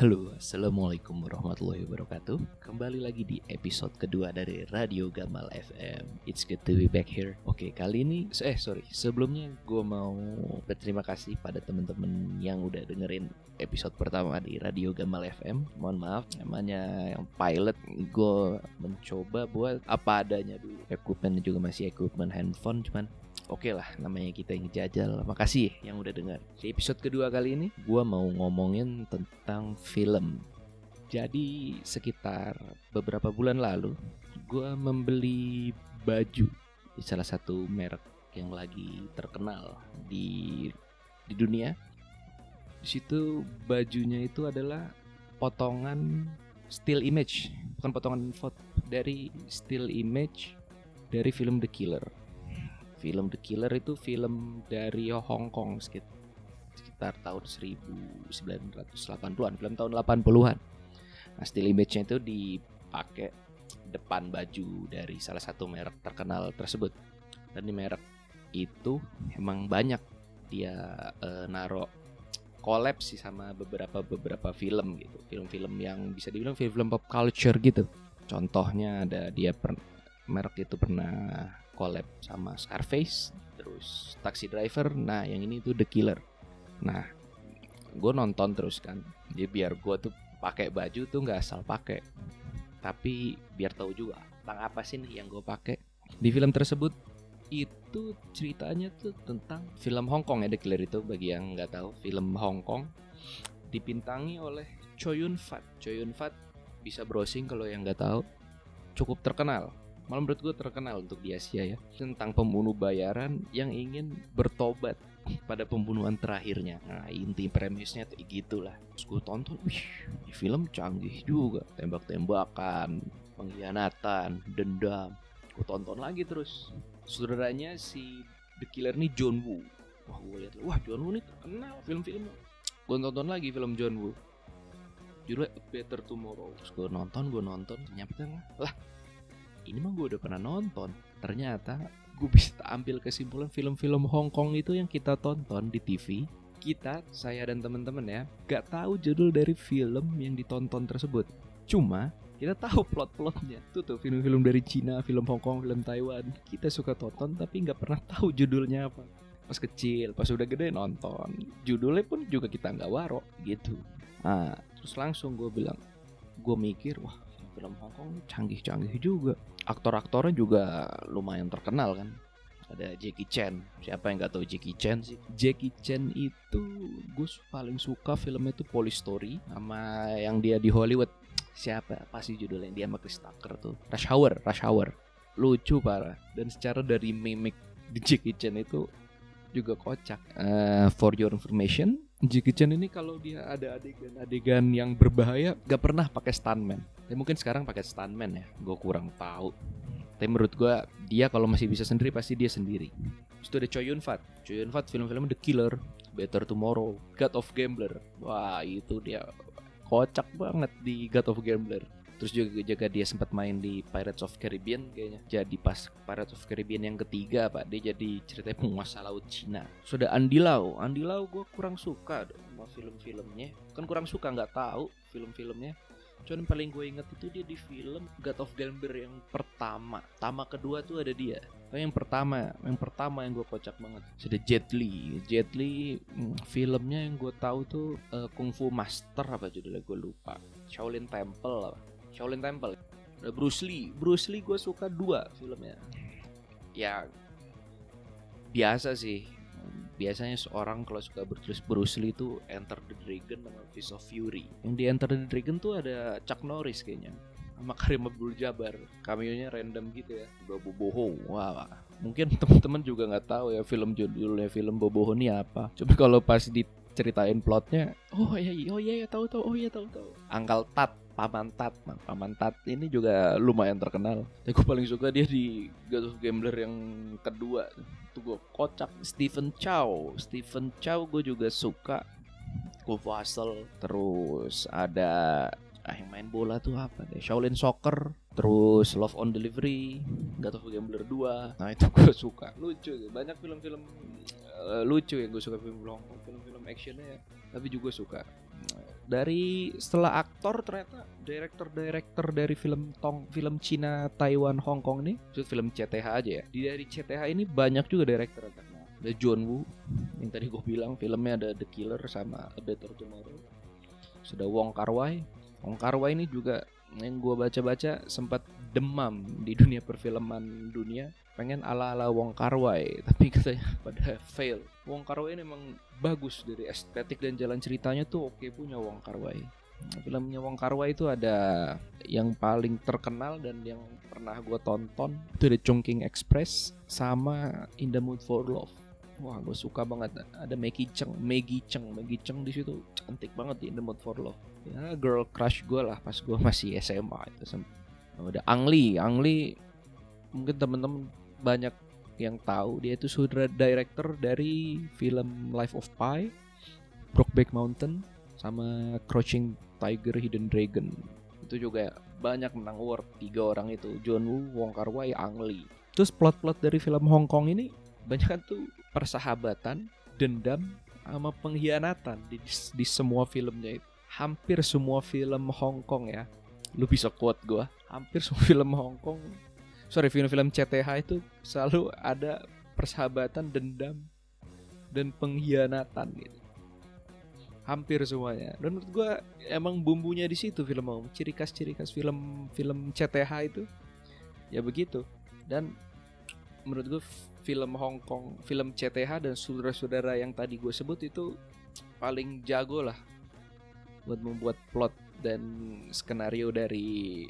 Halo, Assalamualaikum warahmatullahi wabarakatuh. Kembali lagi di episode kedua dari Radio Gamal FM It's good to be back here. Oke, kali ini, eh sorry. Sebelumnya gue mau berterima kasih pada teman-teman yang udah dengerin episode pertama di Radio Gamal FM Mohon maaf, namanya yang pilot. Gue mencoba buat apa adanya dulu. Equipment juga masih equipment handphone Cuman Oke lah, namanya kita yang jajal. Makasih yang udah dengar. Di episode kedua kali ini, gue mau ngomongin tentang film. Jadi sekitar beberapa bulan lalu, gue membeli baju di salah satu merek yang lagi terkenal di di dunia. Di situ bajunya itu adalah potongan still image, bukan potongan foto dari still image dari film The Killer film The Killer itu film dari Hong Kong sekitar tahun 1980-an, film tahun 80-an. Nah, still image-nya itu dipakai depan baju dari salah satu merek terkenal tersebut. Dan di merek itu emang banyak dia uh, naro collab sih sama beberapa beberapa film gitu. Film-film yang bisa dibilang film-film pop culture gitu. Contohnya ada dia per, merek itu pernah collab sama Scarface terus Taxi Driver nah yang ini tuh The Killer. Nah gue nonton terus kan. Jadi biar gue tuh pakai baju tuh nggak asal pakai. Tapi biar tahu juga tentang apa sih nih yang gue pakai. Di film tersebut itu ceritanya tuh tentang film Hong Kong ya The Killer itu. Bagi yang nggak tahu film Hong Kong dipintangi oleh Choi Yun Fat. Choi Yun Fat bisa browsing kalau yang nggak tahu. Cukup terkenal malah menurut gue terkenal untuk di Asia ya tentang pembunuh bayaran yang ingin bertobat pada pembunuhan terakhirnya. Nah inti premisnya tuh gitulah. Terus gue tonton, wih, ini film canggih juga, tembak-tembakan, pengkhianatan, dendam. Gue tonton lagi terus. Saudaranya si The Killer nih John Woo. Wah gue lihat, wah John Woo nih terkenal film-film. Gue tonton lagi film John Woo. Judulnya Better Tomorrow. Terus gue nonton, gue nonton, ternyata lah ini mah gue udah pernah nonton. Ternyata gue bisa ambil kesimpulan film-film Hong Kong itu yang kita tonton di TV kita saya dan teman-teman ya gak tahu judul dari film yang ditonton tersebut. Cuma kita tahu plot-plotnya. Tuh tuh film-film dari Cina film Hong Kong film Taiwan. Kita suka tonton tapi nggak pernah tahu judulnya apa. Pas kecil pas udah gede nonton. Judulnya pun juga kita nggak warok gitu. Nah terus langsung gue bilang gue mikir wah film Hong Kong canggih-canggih juga. Aktor-aktornya juga lumayan terkenal kan? Ada Jackie Chan. Siapa yang nggak tahu Jackie Chan sih? Jackie Chan itu gue paling suka filmnya itu Police Story sama yang dia di Hollywood. Siapa? Apa sih judulnya? Dia sama Chris Tucker tuh. Rush Hour Rush Hour. Lucu parah. Dan secara dari mimik di Jackie Chan itu juga kocak. Uh, for your information Jackie Chan ini kalau dia ada adegan-adegan yang berbahaya gak pernah pakai stuntman. Tapi mungkin sekarang pakai stuntman ya. Gue kurang tahu. Tapi menurut gue dia kalau masih bisa sendiri pasti dia sendiri. Itu ada Choi Yun Fat. Choi Yun Fat film-film The Killer, Better Tomorrow, God of Gambler. Wah itu dia kocak banget di God of Gambler. Terus juga jaga dia sempat main di Pirates of Caribbean kayaknya. Jadi pas Pirates of Caribbean yang ketiga pak, dia jadi ceritanya penguasa laut Cina. Sudah Andi Lau, Andi Lau gue kurang suka sama film-filmnya. Kan kurang suka nggak tahu film-filmnya. Cuman paling gue inget itu dia di film God of Gambler yang pertama. Tama kedua tuh ada dia. Tapi yang pertama, yang pertama yang gue kocak banget. Sudah Jet Li. Jet Li hmm, filmnya yang gue tahu tuh uh, Kung Fu Master apa judulnya gue lupa. Shaolin Temple apa Shaolin Temple. Ada Bruce Lee. Bruce Lee gue suka dua filmnya. Ya biasa sih. Biasanya seorang kalau suka bertulis Bruce Lee itu Enter the Dragon sama Fist of Fury. Yang di Enter the Dragon tuh ada Chuck Norris kayaknya. Sama Karim Abdul Jabbar cameo-nya random gitu ya. Bobo Boho wah mungkin teman-teman juga nggak tahu ya film judulnya film Boboho ini apa. Cuma kalau pas diceritain plotnya oh iya oh iya ya tahu tahu oh iya tahu tahu. Angkal Tat Paman Tat Paman Tat ini juga lumayan terkenal. Tapi gue paling suka dia di God of Gambler yang kedua. Tuh gue kocak. Stephen Chow. Stephen Chow gue juga suka. Gue Vassal terus ada ah yang main bola tuh apa deh? Shaolin Soccer. Terus Love on Delivery. God of Gambler 2 nah itu gue suka. Lucu banyak film-film uh, lucu yang gue suka film film film actionnya ya. tapi juga suka dari setelah aktor ternyata director-director dari film Tong film Cina, Taiwan, Hong Kong nih, film CTH aja ya. Di dari CTH ini banyak juga director yang terkenal. Ada John Woo yang tadi gue bilang filmnya ada The Killer sama A Better Tomorrow. Sudah Wong Kar Wai. Wong Kar Wai ini juga yang gue baca-baca sempat demam di dunia perfilman dunia. Pengen ala-ala Wong Kar Wai tapi katanya pada fail. Wong Kar Wai ini memang bagus dari estetik dan jalan ceritanya tuh oke punya Wong Kar Wai Nah, filmnya Wong Kar Wai itu ada yang paling terkenal dan yang pernah gue tonton. Itu ada Chongqing Express sama In the Mood for Love Wah, gue suka banget. Ada Maggie Cheng, Maggie Cheng, Maggie Cheng di situ cantik banget di the Mood for Love. Ya, girl crush gue lah pas gue masih SMA itu. Ada Ang Lee, Ang Lee mungkin temen-temen banyak yang tahu dia itu sutradara director dari film Life of Pi, Brokeback Mountain, sama Crouching Tiger, Hidden Dragon. Itu juga banyak menang award tiga orang itu, John Woo, Wong Kar Wai, Ang Lee. Terus plot-plot dari film Hong Kong ini banyak tuh persahabatan, dendam, sama pengkhianatan di, di semua filmnya itu. Hampir semua film Hong Kong ya, lu bisa quote gue. Hampir semua film Hong Kong, sorry film-film CTH itu selalu ada persahabatan, dendam, dan pengkhianatan gitu. Hampir semuanya. Dan menurut gue emang bumbunya di situ film Hong. Ciri khas ciri khas film film CTH itu ya begitu. Dan menurut gue film Hong Kong, film CTH dan saudara-saudara yang tadi gue sebut itu paling jago lah buat membuat plot dan skenario dari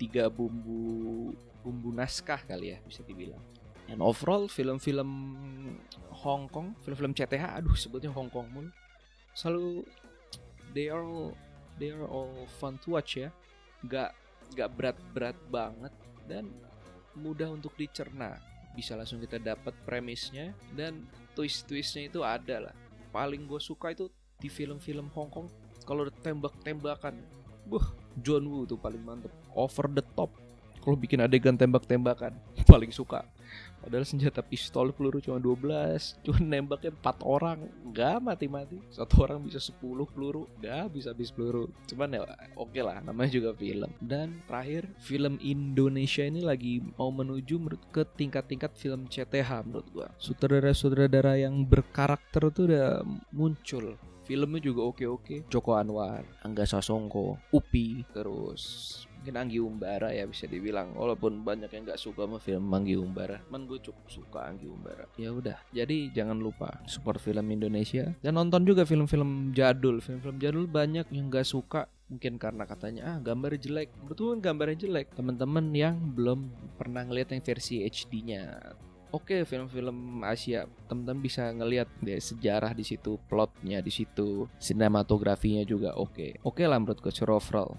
tiga bumbu bumbu naskah kali ya bisa dibilang. And overall film-film Hong Kong, film-film CTH, aduh sebutnya Hong Kong mulu, selalu they are all, they are all fun to watch ya, nggak nggak berat-berat banget dan mudah untuk dicerna bisa langsung kita dapat premisnya dan twist-twistnya itu ada lah. Paling gue suka itu di film-film Hong Kong kalau tembak-tembakan buh John Woo tuh paling mantep. Over the top kalau bikin adegan tembak-tembakan paling suka. Padahal senjata pistol peluru cuma 12 cuma nembaknya 4 orang. Nggak mati-mati. Satu orang bisa 10 peluru nggak bisa habis peluru. Cuman ya oke okay lah namanya juga film. Dan terakhir film Indonesia ini lagi mau menuju menurut ke tingkat-tingkat film CTH menurut gua. Sutradara-sutradara yang berkarakter tuh udah muncul filmnya juga oke-oke. Joko Anwar Angga Sasongko Upi terus mungkin Anggi Umbara ya bisa dibilang. Walaupun banyak yang nggak suka sama film Anggi Umbara. Man gue cukup suka Anggi Umbara. Ya udah jadi jangan lupa support film Indonesia. Dan nonton juga film-film jadul. Film-film jadul banyak yang nggak suka. Mungkin karena katanya ah gambar jelek. Betul gambarnya jelek. Teman-teman yang belum pernah ngeliat yang versi HD-nya Oke, film-film Asia teman-teman bisa ngelihat deh sejarah di situ, plotnya di situ, sinematografinya juga oke. Oke lah menurut gue overall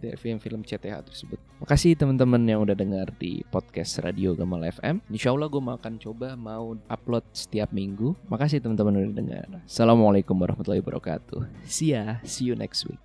dari film-film CTH tersebut. Makasih teman-teman yang udah dengar di podcast Radio Gamal FM. Insya Allah gue akan coba mau upload setiap minggu. Makasih teman-teman udah dengar. Assalamualaikum warahmatullahi wabarakatuh. See ya, see you next week.